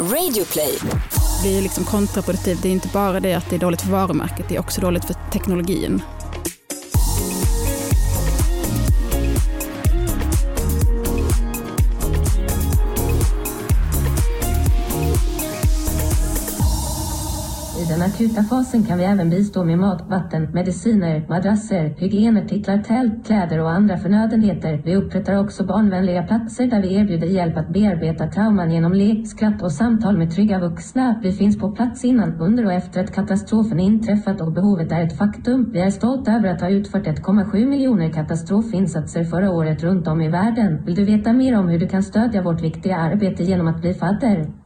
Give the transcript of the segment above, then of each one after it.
Radioplay. Det är liksom kontraproduktivt. Det är inte bara det att det är dåligt för varumärket, det är också dåligt för teknologin. Akuta fasen kan vi även bistå med mat, vatten, mediciner, madrasser, hygienartiklar, tält, kläder och andra förnödenheter. Vi upprättar också barnvänliga platser där vi erbjuder hjälp att bearbeta trauman genom lek, skratt och samtal med trygga vuxna. Vi finns på plats innan, under och efter att katastrofen inträffat och behovet är ett faktum. Vi är stolta över att ha utfört 1,7 miljoner katastrofinsatser förra året runt om i världen. Vill du veta mer om hur du kan stödja vårt viktiga arbete genom att bli fadder?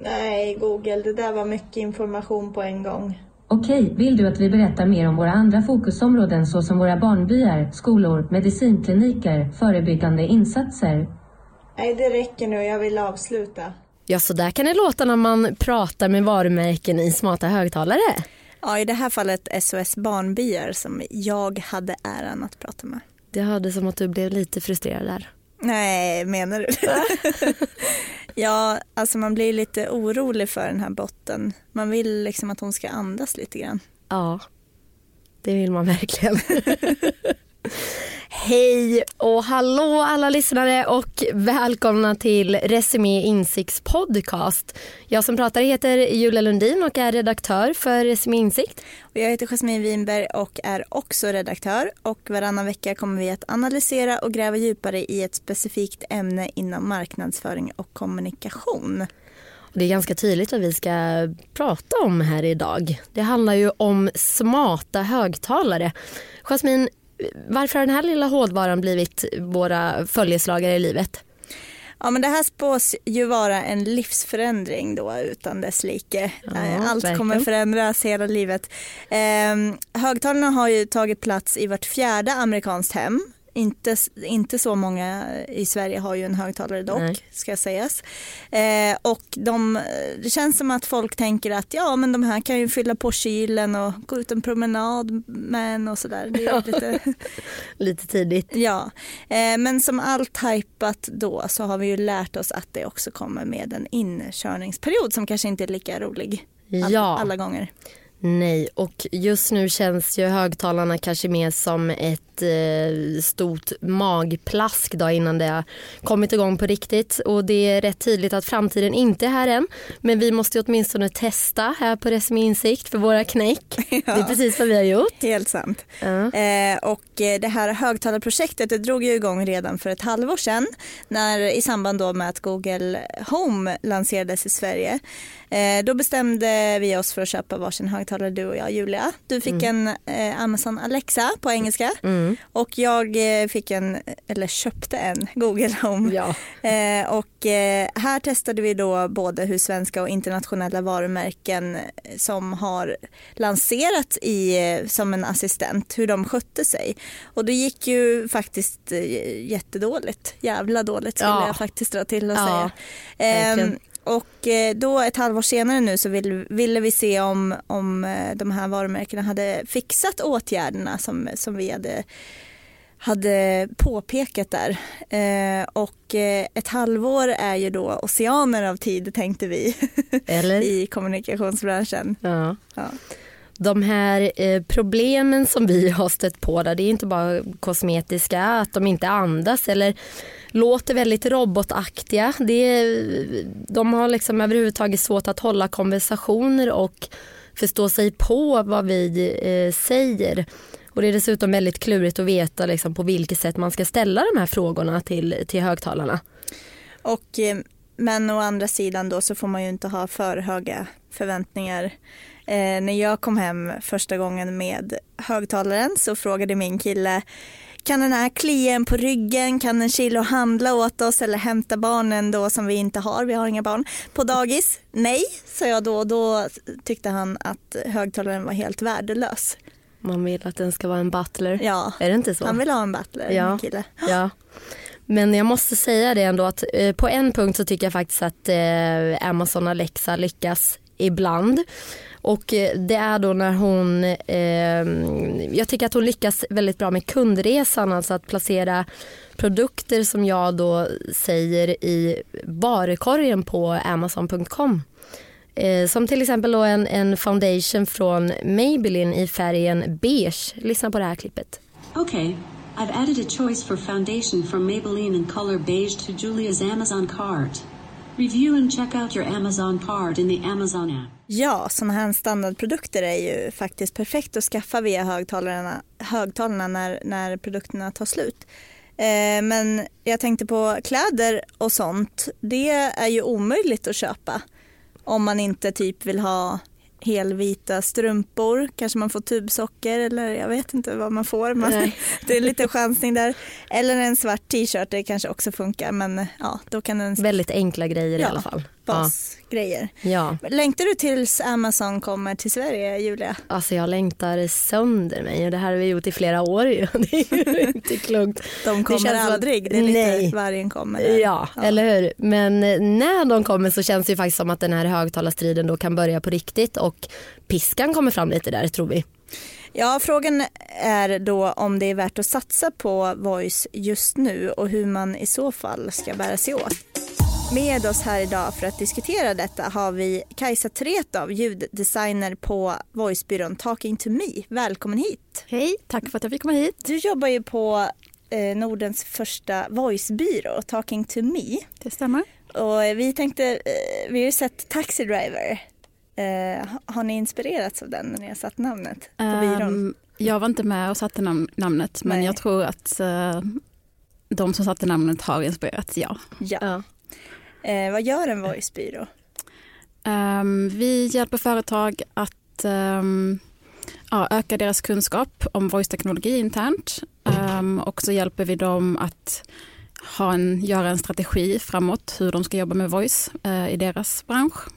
Nej, Google, det där var mycket information på en gång. Okej, vill du att vi berättar mer om våra andra fokusområden såsom våra barnbyar, skolor, medicinkliniker, förebyggande insatser? Nej, det räcker nu. Jag vill avsluta. Ja, så där kan det låta när man pratar med varumärken i smarta högtalare. Ja, i det här fallet SOS Barnbyar som jag hade äran att prata med. Det hörde som att du blev lite frustrerad där. Nej, menar du Ja, alltså man blir lite orolig för den här botten. Man vill liksom att hon ska andas lite grann. Ja, det vill man verkligen. Hej och hallå alla lyssnare och välkomna till Resumé Insikts podcast. Jag som pratar heter Julia Lundin och är redaktör för Resumé Insikt. Och jag heter Jasmine Winberg och är också redaktör och varannan vecka kommer vi att analysera och gräva djupare i ett specifikt ämne inom marknadsföring och kommunikation. Det är ganska tydligt vad vi ska prata om här idag. Det handlar ju om smarta högtalare. Jasmine, varför har den här lilla hårdvaran blivit våra följeslagare i livet? Ja men det här spås ju vara en livsförändring då utan dess like. Ja, Allt verkligen. kommer förändras hela livet. Eh, högtalarna har ju tagit plats i vart fjärde amerikanskt hem. Inte, inte så många i Sverige har ju en högtalare dock, Nej. ska sägas. Eh, och de, det känns som att folk tänker att ja men de här kan ju fylla på kylen och gå ut en promenad med en och sådär. Det är lite... Lite tidigt. Ja, eh, men som allt hypat då så har vi ju lärt oss att det också kommer med en inkörningsperiod som kanske inte är lika rolig all, Ja. alla gånger. Nej, och just nu känns ju högtalarna kanske mer som ett eh, stort magplask då innan det har kommit igång på riktigt. Och det är rätt tydligt att framtiden inte är här än. Men vi måste åtminstone testa här på Resumé Insikt för våra knäck. Det är precis vad vi har gjort. Helt sant. Ja. Eh, och eh, det här högtalarprojektet det drog ju igång redan för ett halvår sedan när, i samband då med att Google Home lanserades i Sverige. Eh, då bestämde vi oss för att köpa varsin högtalare du och jag Julia. Du fick en eh, Amazon Alexa på engelska Mm. och jag eh, fick en, eller köpte en Google Home. Ja. Eh, och eh, här testade vi då både hur svenska och internationella varumärken eh, som har lanserat i, eh, som en assistent, hur de skötte sig. Och det gick ju faktiskt jättedåligt, jävla dåligt skulle Ja. jag faktiskt dra till och Ja, säga. Och eh, då ett halvår senare nu så ville, ville vi se om, om eh, de här varumärkena hade fixat åtgärderna som, som vi hade hade påpekat där. Eh, och ett halvår är ju då oceaner av tid tänkte vi i kommunikationsbranschen. Ja. Ja. De här eh, problemen som vi har stött på där, det är inte bara kosmetiska, att de inte andas eller låter väldigt robotaktiga. Det är, de har liksom överhuvudtaget svårt att hålla konversationer och förstå sig på vad vi eh, säger. Och det är dessutom väldigt klurigt att veta liksom, på vilket sätt man ska ställa de här frågorna till, till högtalarna. Och, eh, men å andra sidan då så får man ju inte ha för höga förväntningar. Eh, när jag kom hem första gången med högtalaren så frågade min kille kan den här klia en på ryggen? Kan den kila och handla åt oss eller hämta barnen då som vi inte har? Vi har inga barn. På dagis? Nej, sa jag då. Då tyckte han att högtalaren var helt värdelös. Man vill att den ska vara en butler. Ja, Är det inte så? han vill ha en butler, Ja. min kille. Ja. Men jag måste säga det ändå att eh, på en punkt så tycker jag faktiskt att eh, Amazon Alexa lyckas ibland. Och eh, det är då när hon, eh, jag tycker att hon lyckas väldigt bra med kundresan, alltså att placera produkter som jag då säger i varukorgen på amazon.com. Eh, som till exempel då en, en foundation från Maybelline i färgen beige. Lyssna på det här klippet. Okay, I've added a choice for foundation from Maybelline in color beige to Julia's Amazon cart. Review and check out your Amazon card in the Amazon app. Ja, sådana här standardprodukter är ju faktiskt perfekt att skaffa via högtalarna, högtalarna när, när produkterna tar slut. Eh, men jag tänkte på kläder och sånt. Det är ju omöjligt att köpa om man inte typ vill ha helvita strumpor, kanske man får tubsocker eller jag vet inte vad man får. Man, det är lite chansning där. Eller en svart t-shirt, det kanske också funkar men ja, då kan den... Väldigt enkla grejer ja, i alla fall. Basgrejer. Ja. Längtar du tills Amazon kommer till Sverige, Julia? Alltså jag längtar sönder mig och det här har vi gjort i flera år ju. Det är ju inte klokt. De kommer det aldrig, det är lite nej. vargen kommer. Där. Ja, ja, eller hur. Men när de kommer så känns det ju faktiskt som att den här högtalarstriden då kan börja på riktigt och piskan kommer fram lite där tror vi. Ja, frågan är då om det är värt att satsa på voice just nu och hur man i så fall ska bära sig åt. Med oss här idag för att diskutera detta har vi Kajsa Tretow, ljuddesigner på voicebyrån Talking to Me. Välkommen hit! Hej, tack för att jag fick komma hit. Du jobbar ju på eh, Nordens första voicebyrå, Talking to Me. Det stämmer. Och vi tänkte, eh, vi har ju sett Taxi Driver. Eh, har ni inspirerats av den när ni har satt namnet på um, byrån? Jag var inte med och satte nam namnet men Nej. jag tror att uh, de som satte namnet har inspirerats, ja. ja. Eh, vad gör en voicebyrå? Um, vi hjälper företag att um, ja, öka deras kunskap om voice-teknologi internt um, och så hjälper vi dem att ha en, göra en strategi framåt hur de ska jobba med voice uh, i deras bransch.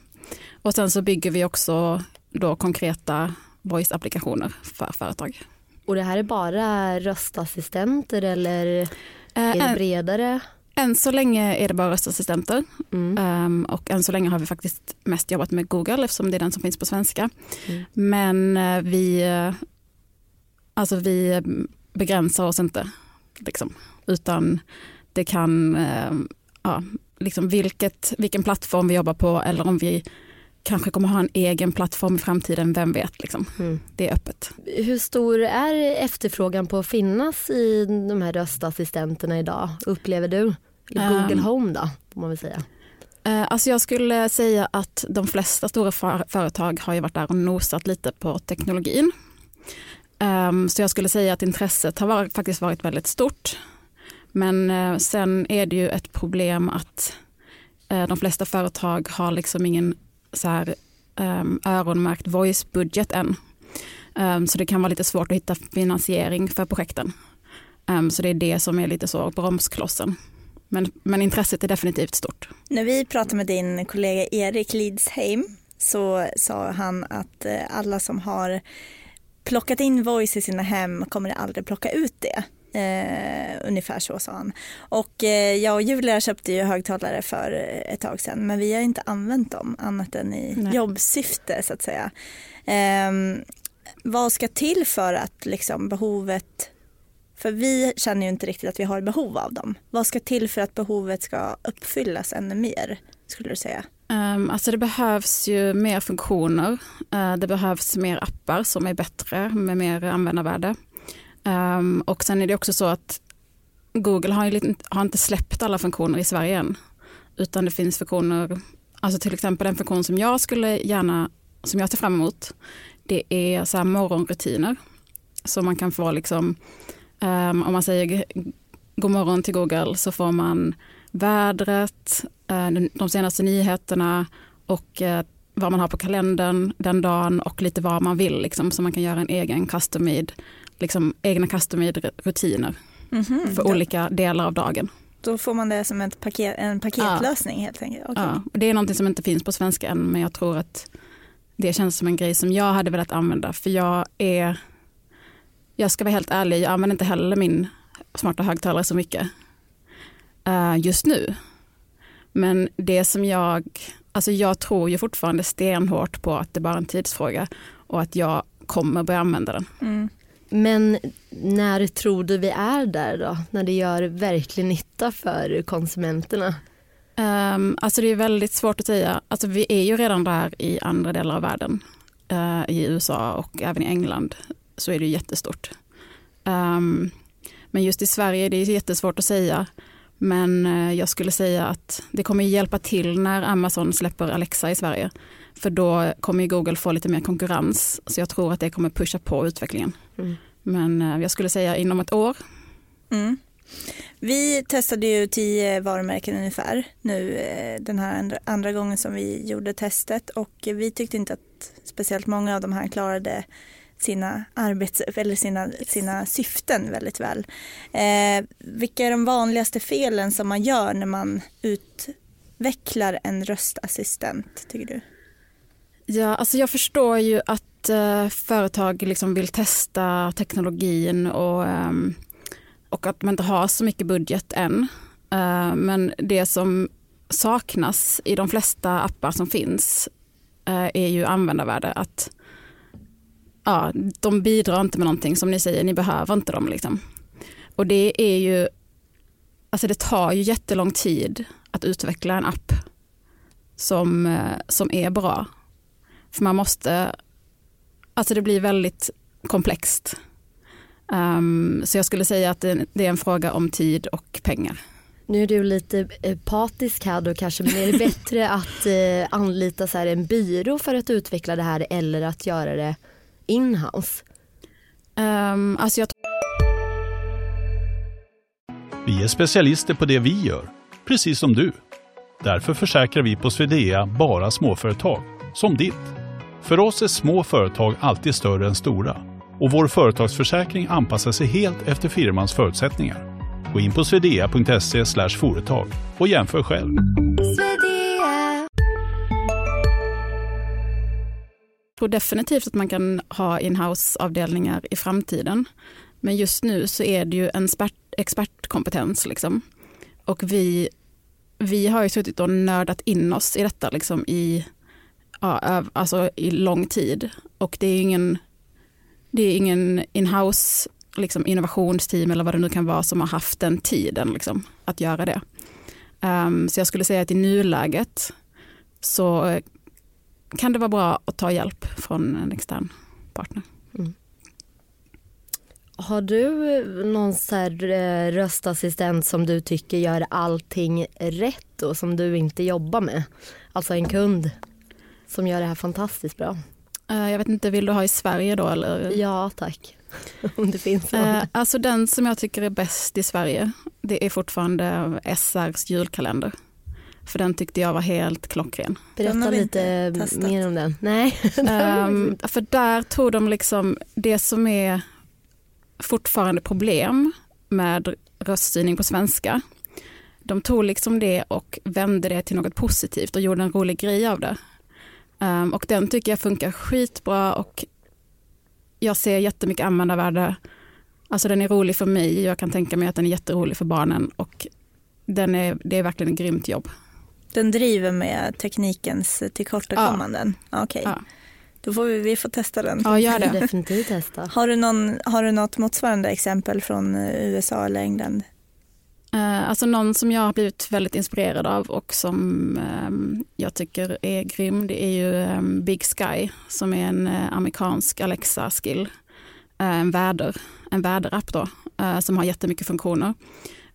Och sen så bygger vi också då konkreta voice-applikationer för företag. Och det här är bara röstassistenter eller är det bredare? Än så länge är det bara röstassistenter mm. um, och än så länge har vi faktiskt mest jobbat med Google eftersom det är den som finns på svenska. Mm. Men uh, vi, uh, alltså vi begränsar oss inte, liksom, utan det kan, uh, ja, liksom vilket, vilken plattform vi jobbar på eller om vi kanske kommer ha en egen plattform i framtiden, vem vet. Liksom. Mm. Det är öppet. Hur stor är efterfrågan på att finnas i de här röstassistenterna idag, upplever du? Google um, Home då, får man väl säga. Uh, alltså jag skulle säga att de flesta stora för företag har ju varit där och nosat lite på teknologin. Um, så jag skulle säga att intresset har varit, faktiskt varit väldigt stort. Men uh, sen är det ju ett problem att uh, de flesta företag har liksom ingen så här, um, öronmärkt voice-budget än. Um, så det kan vara lite svårt att hitta finansiering för projekten. Um, så det är det som är lite så bromsklossen. Men, men intresset är definitivt stort. När vi pratade med din kollega Erik Lidsheim så sa han att eh, alla som har plockat in voice i sina hem kommer aldrig plocka ut det. Eh, ungefär så sa han. Och eh, jag och Julia köpte ju högtalare för ett tag sedan men vi har inte använt dem annat än i Nej. jobbsyfte så att säga. Eh, vad ska till för att liksom, behovet för vi känner ju inte riktigt att vi har behov av dem. Vad ska till för att behovet ska uppfyllas ännu mer skulle du säga? Um, alltså det behövs ju mer funktioner. Uh, det behövs mer appar som är bättre med mer användarvärde. Um, och sen är det också så att Google har, ju, har inte släppt alla funktioner i Sverige än. Utan det finns funktioner, alltså till exempel en funktion som jag skulle gärna, som jag ser fram emot, det är så här morgonrutiner. Så man kan få liksom Um, om man säger god morgon till Google så får man vädret, eh, de senaste nyheterna och eh, vad man har på kalendern den dagen och lite vad man vill. Liksom, så man kan göra en egen custom made liksom, egna custom rutiner mm -hmm. för olika delar av dagen. Då får man det som ett paket, en paketlösning ja. helt enkelt? Okay. Ja, det är någonting som inte finns på svenska än men jag tror att det känns som en grej som jag hade velat använda för jag är jag ska vara helt ärlig, jag använder inte heller min smarta högtalare så mycket uh, just nu. Men det som jag, alltså jag tror ju fortfarande stenhårt på att det bara är en tidsfråga och att jag kommer börja använda den. Mm. Men när tror du vi är där då? När det gör verklig nytta för konsumenterna? Um, alltså det är väldigt svårt att säga. Alltså vi är ju redan där i andra delar av världen. Uh, I USA och även i England så är det jättestort. Um, men just i Sverige det är det jättesvårt att säga. Men uh, jag skulle säga att det kommer hjälpa till när Amazon släpper Alexa i Sverige. För då kommer Google få lite mer konkurrens. Så jag tror att det kommer pusha på utvecklingen. Mm. Men uh, jag skulle säga inom ett år. Mm. Vi testade ju tio varumärken ungefär nu eh, den här andra, andra gången som vi gjorde testet och vi tyckte inte att speciellt många av de här klarade sina, arbets, eller sina, sina syften väldigt väl. Eh, vilka är de vanligaste felen som man gör när man utvecklar en röstassistent tycker du? Ja, alltså jag förstår ju att eh, företag liksom vill testa teknologin och eh, och att man inte har så mycket budget än. Eh, men det som saknas i de flesta appar som finns eh, är ju användarvärde. Att ja, de bidrar inte med någonting som ni säger, ni behöver inte dem. Liksom. Och det är ju, alltså det tar ju jättelång tid att utveckla en app som, eh, som är bra. För man måste, alltså det blir väldigt komplext. Um, så jag skulle säga att det, det, är en fråga om tid och pengar. Nu är du lite patisk här då kanske, men är det bättre att eh, anlita så här en byrå för att utveckla det här eller att göra det inhouse? Um, alltså jag... Vi är specialister på det vi gör, precis som du. Därför försäkrar vi på Swedea bara småföretag, som ditt. För oss är små företag alltid större än stora och vår företagsförsäkring anpassar sig helt efter firmans förutsättningar. Gå in på swedea.se företag och jämför själv. Jag tror definitivt att man kan ha inhouse-avdelningar i framtiden. Men just nu så är det ju en expertkompetens. Liksom. Och vi, vi har ju suttit och nördat in oss i detta liksom i, ja, alltså i lång tid. Och det är ingen det är ingen inhouse liksom innovationsteam eller vad det nu kan vara som har haft den tiden liksom, att göra det. Um, så jag skulle säga att i nuläget så eh, kan det vara bra att ta hjälp från en extern partner. Mm. Har du eh, någon så här eh, röstassistent som du tycker gör allting rätt och som du inte jobbar med? Alltså en kund som gör det här fantastiskt bra. Eh, jag vet inte, vill du ha i Sverige då eller? Ja tack. Om det finns någon. Eh, alltså den som jag tycker är bäst i Sverige, det är fortfarande SRs julkalender. För den tyckte jag var helt klockren. Berätta lite mer om den. Nej. um, för där tog de liksom det som är fortfarande problem med röststyrning på svenska. De tog liksom det och vände det till något positivt och gjorde en rolig grej av det. Um, och den tycker jag funkar skitbra och jag ser jättemycket användarvärde. Alltså den är rolig för mig, jag kan tänka mig att den är jätterolig för barnen och den är, det är verkligen ett grymt jobb. Den driver med teknikens tillkortakommanden? Ja. Okej. Okay. Ja. Då får vi, vi får testa den. Ja, gör det. Definitivt testa. Har du, någon, har du något motsvarande exempel från eh, USA eller England? Eh, alltså någon som jag har blivit väldigt inspirerad av och som ehm, jag tycker är grym, det är ju ehm, Big Sky som är en eh, amerikansk Alexa-skill. Eh, en, väder, en väderapp då, som har jättemycket funktioner.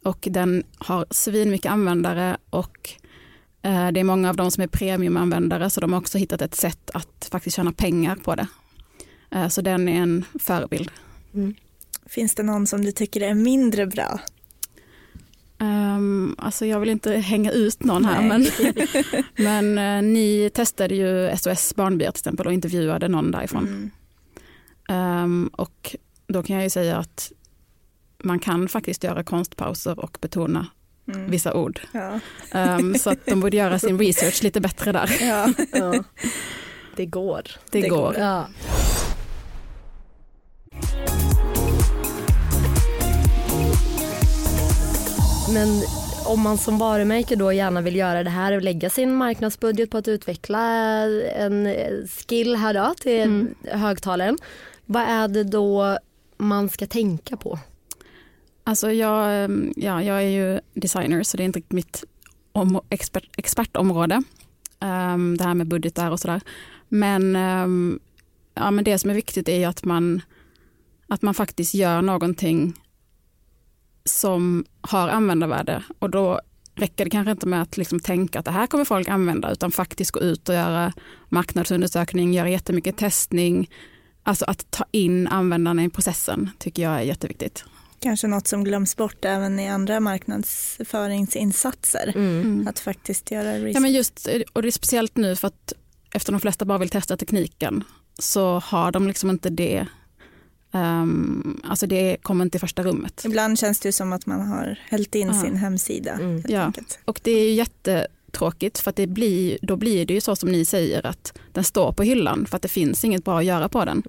Och den har svinmycket användare och det är många av dem som är premiumanvändare så de har också hittat ett sätt att faktiskt tjäna pengar på det. Så den är en förebild. Mm. Finns det någon som du tycker är mindre bra? Um, alltså jag vill inte hänga ut någon här men, men uh, ni testade ju SOS Barnbyar till exempel och intervjuade någon därifrån. Mm. Um, och då kan jag ju säga att man kan faktiskt göra konstpauser och betona mm. vissa ord. Ja. Um, så att de borde göra sin research lite bättre där. Ja. ja. Det går. Det, det går. går. Ja. Men om man som varumärke då gärna vill göra det här och lägga sin marknadsbudget på att utveckla en skill här då till Mm. högtalaren. Vad är det då man ska tänka på? Alltså jag, ehm, ja, jag är ju designer så det är inte mitt om, expert, expertområde. Ehm, det här med budgetar och sådär. Men, ehm, ja, men det som är viktigt är ju att man, att man faktiskt gör någonting som har användarvärde och då räcker det kanske inte med att liksom tänka att det här kommer folk använda utan faktiskt gå ut och göra marknadsundersökning, göra jättemycket testning. Alltså att ta in användarna i processen tycker jag är jätteviktigt. Kanske något som glöms bort även i andra marknadsföringsinsatser. Mm. Att faktiskt göra research. Ja, men just, och det är speciellt nu för att efter de flesta bara vill testa tekniken så har de liksom inte det. Um, alltså det kommer inte i första rummet. Ibland känns det ju som att man har hällt in Ja. sin hemsida. Mm. Ja. enkelt. Och det är ju jättetråkigt för att det blir, då blir det ju så som ni säger att den står på hyllan för att det finns inget bra att göra på den.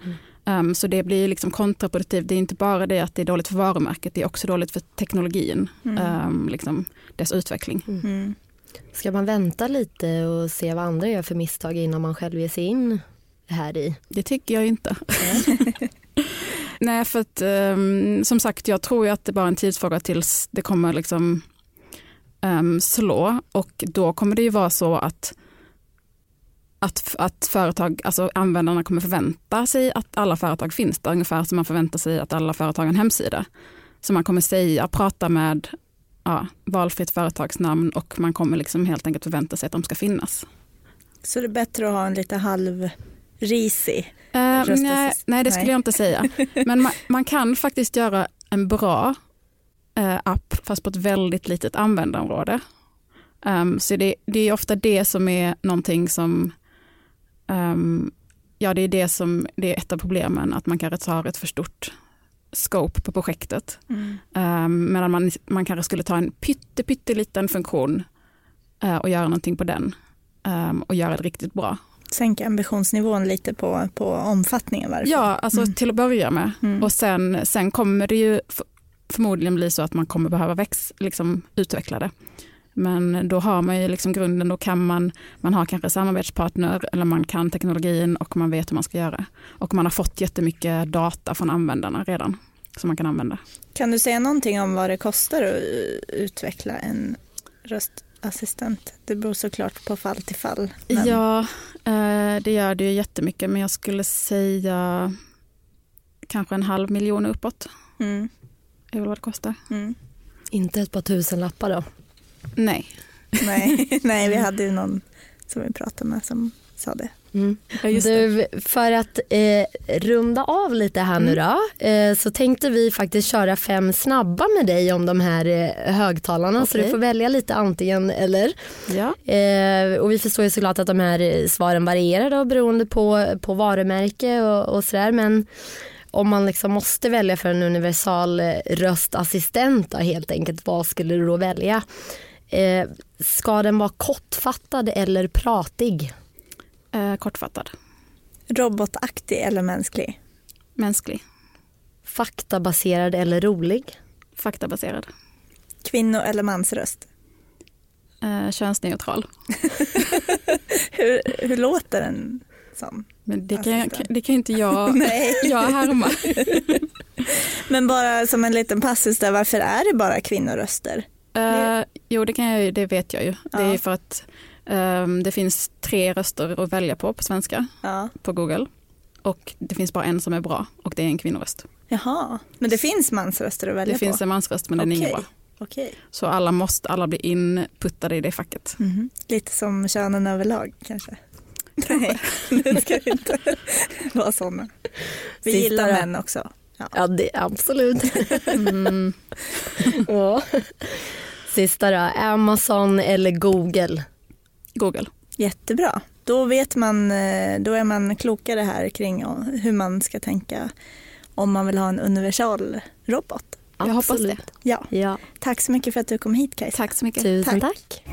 Um, så det blir liksom kontraproduktivt. Det är inte bara det att det är dåligt för varumärket, det är också dåligt för teknologin, um, liksom dess utveckling. Mm. Ska man vänta lite och se vad andra gör för misstag innan man själv ger sig in här i? Det tycker jag inte. Nej, för att um, som sagt, jag tror ju att det bara är en tidsfråga tills det kommer liksom um, slå och då kommer det ju vara så att att, att företag, alltså användarna kommer förvänta sig att alla företag finns där, ungefär som man förväntar sig att alla företag har en hemsida. Så man kommer säga, prata med ja, valfritt företagsnamn och man kommer liksom helt enkelt förvänta sig att de ska finnas. Så det är bättre att ha en lite halv Eh, Rösta nej, nej, det skulle Nej. jag inte säga. Men man, man kan faktiskt göra en bra eh, app fast på ett väldigt litet användarområde. Ehm, så det, det är ofta det som är någonting som, ehm, ja det är det som, det är ett av problemen, att man kanske tar ett för stort scope på projektet. Um, medan man, man kanske skulle ta en pytte, pytteliten funktion eh, och göra någonting på den och göra det riktigt bra. Sänka ambitionsnivån lite på, på omfattningen. Varför? Ja, alltså Mm. till att börja med. Mm. Och sen, sen kommer det ju förmodligen bli så att man kommer behöva väx, liksom, utveckla det. Men då har man ju liksom grunden, då kan man, man har kanske samarbetspartner eller man kan teknologin och man vet hur man ska göra. Och man har fått jättemycket data från användarna redan som man kan använda. Kan du säga någonting om vad det kostar att utveckla en röstassistent? Det beror såklart på fall till fall. men- Ja, eh, det gör det ju jättemycket men jag skulle säga kanske en halv miljon uppåt. Mm, är väl vad det kostar. mm. Inte ett par tusen lappar då? Nej. Nej, nej, vi hade ju någon som vi pratade med som sa det. Mm. Ja. Du, för att eh, runda av lite här nu då eh, så tänkte vi faktiskt köra fem snabba med dig om de här eh, högtalarna så Okej. du får välja lite antingen eller. Ja. Eh, och vi förstår ju såklart att de här eh, svaren varierar då beroende på, på varumärke och, och sådär men om man liksom måste välja för en universal eh, röstassistent då, helt enkelt, vad skulle du då välja? Eh, ska den vara kortfattad eller pratig? Eh, kortfattad. Robotaktig eller mänsklig? Mänsklig. Faktabaserad eller rolig? Faktabaserad. Kvinno eller mansröst? Eh, könsneutral. Hur, hur låter en sån? Men det kan, jag, det kan inte jag, jag härma. Men bara som en liten passus där, varför är det bara kvinnoröster? Eh, jo, det, kan jag, det vet jag ju. Det är Ja. för att ehm, det finns tre röster att välja på på svenska Ja. på Google. Och det finns bara en som är bra och det är en kvinnoröst. Jaha, men det finns mansröster att välja Det på? finns en mansröst men den är ingen bra. Okej. Så alla måste, alla blir inputtade i det facket. Mhm. Lite som könen överlag kanske? Nej, det ska vi inte vara sådana. Vi Sista gillar män också. Ja, det, absolut. Mm. ja. Sista då, Amazon eller Google? Google. Jättebra. Då vet man, eh, då är man klokare här kring hur man ska tänka om man vill ha en universal robot. Jag hoppas Absolut. det. Ja, Ja, tack så mycket för att du kom hit Kajsa. Tack så mycket. tusen Tack. tack.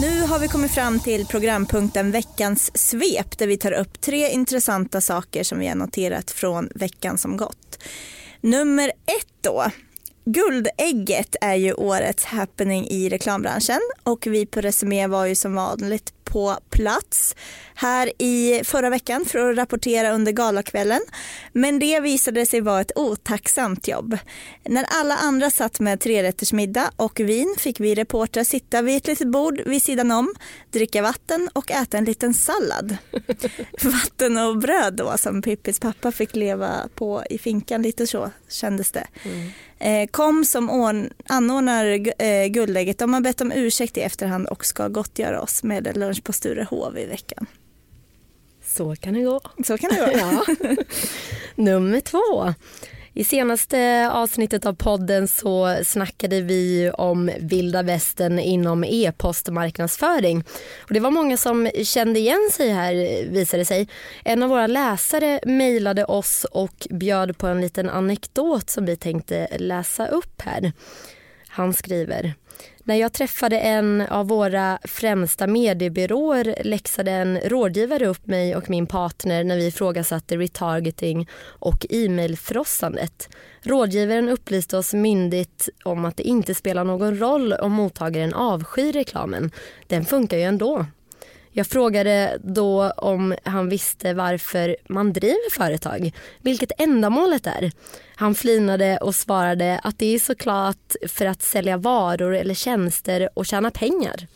Nu har vi kommit fram till programpunkten Veckans svep där vi tar upp tre intressanta saker som vi har noterat från veckan som gått. Nummer ett då. Guldägget är ju årets happening i reklambranschen och vi på Resumé var ju som vanligt på plats här i förra veckan för att rapportera under galakvällen. Men det visade sig vara ett otacksamt jobb. När alla andra satt med trerättersmiddag och vin fick vi reportrar sitta vid ett litet bord vid sidan om, dricka vatten och äta en liten sallad. vatten och bröd då som Pippis pappa fick leva på i finkan, lite så kändes det. Mm. Eh, kom som anordnar eh, Guldägget, de har bett om ursäkt i efterhand och ska gottgöra oss med lunch på Sturehov i veckan. Så kan det gå. Så kan det gå. ja. Nummer två. I senaste avsnittet av podden så snackade vi om vilda västern inom e-postmarknadsföring. Och det var många som kände igen sig här visade sig. En av våra läsare mejlade oss och bjöd på en liten anekdot som vi tänkte läsa upp här. Han skriver när jag träffade en av våra främsta mediebyråer läxade en rådgivare upp mig och min partner när vi ifrågasatte retargeting och e-mailfrossandet. Rådgivaren upplyste oss myndigt om att det inte spelar någon roll om mottagaren avskyr reklamen. Den funkar ju ändå. Jag frågade då om han visste varför man driver företag, vilket ändamålet är. Han flinade och svarade att det är såklart för att sälja varor eller tjänster och tjäna pengar.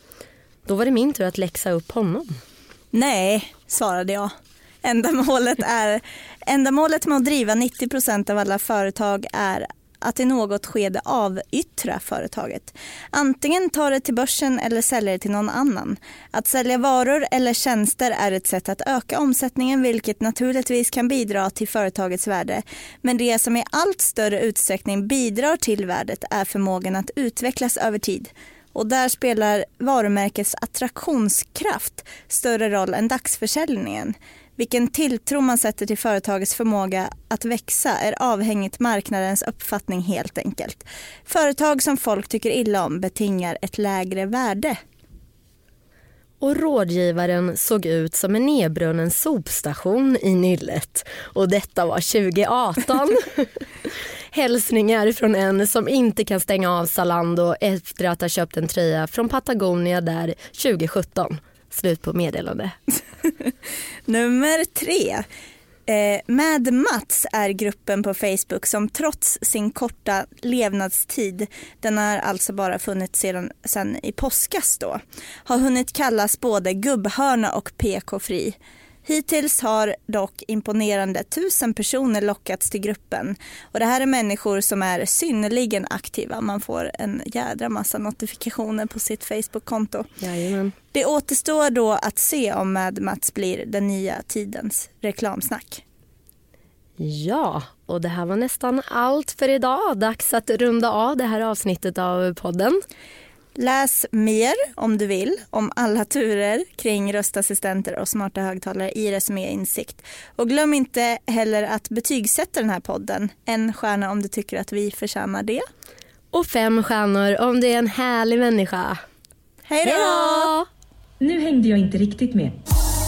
Då var det min tur att läxa upp honom. Nej, svarade jag. Ändamålet, är, ändamålet med att driva 90% av alla företag är att i något skede avyttra företaget. Antingen ta det till börsen eller sälja det till någon annan. Att sälja varor eller tjänster är ett sätt att öka omsättningen vilket naturligtvis kan bidra till företagets värde. Men det som i allt större utsträckning bidrar till värdet är förmågan att utvecklas över tid. Och där spelar varumärkets attraktionskraft större roll än dagsförsäljningen. Vilken tilltro man sätter till företagets förmåga att växa är avhängigt marknadens uppfattning helt enkelt. Företag som folk tycker illa om betingar ett lägre värde. Och rådgivaren såg ut som en nedbrunnen sopstation i nyllet. Och detta var 2018. Hälsningar från en som inte kan stänga av Zalando efter att ha köpt en tröja från Patagonia där 2017. Slut på meddelande. Nummer tre. Eh, Mad Mats är gruppen på Facebook som trots sin korta levnadstid, den har alltså bara funnits sedan sen i påskas då, har hunnit kallas både gubbhörna och PK-fri. Hittills har dock imponerande tusen personer lockats till gruppen och det här är människor som är synnerligen aktiva. Man får en jädra massa notifikationer på sitt Facebook-konto. Det återstår då att se om Mad Mats blir den nya tidens reklamsnack. Ja, och det här var nästan allt för idag. Dags att runda av det här avsnittet av podden. Läs mer om du vill om alla turer kring röstassistenter och smarta högtalare i Resumé Insikt. Och glöm inte heller att betygsätta den här podden. En stjärna om du tycker att vi förtjänar det. Och fem stjärnor om du är en härlig människa. Hej då! Nu hängde jag inte riktigt med.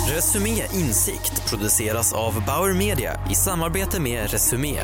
Resumé Insikt produceras av Bauer Media i samarbete med Resumé.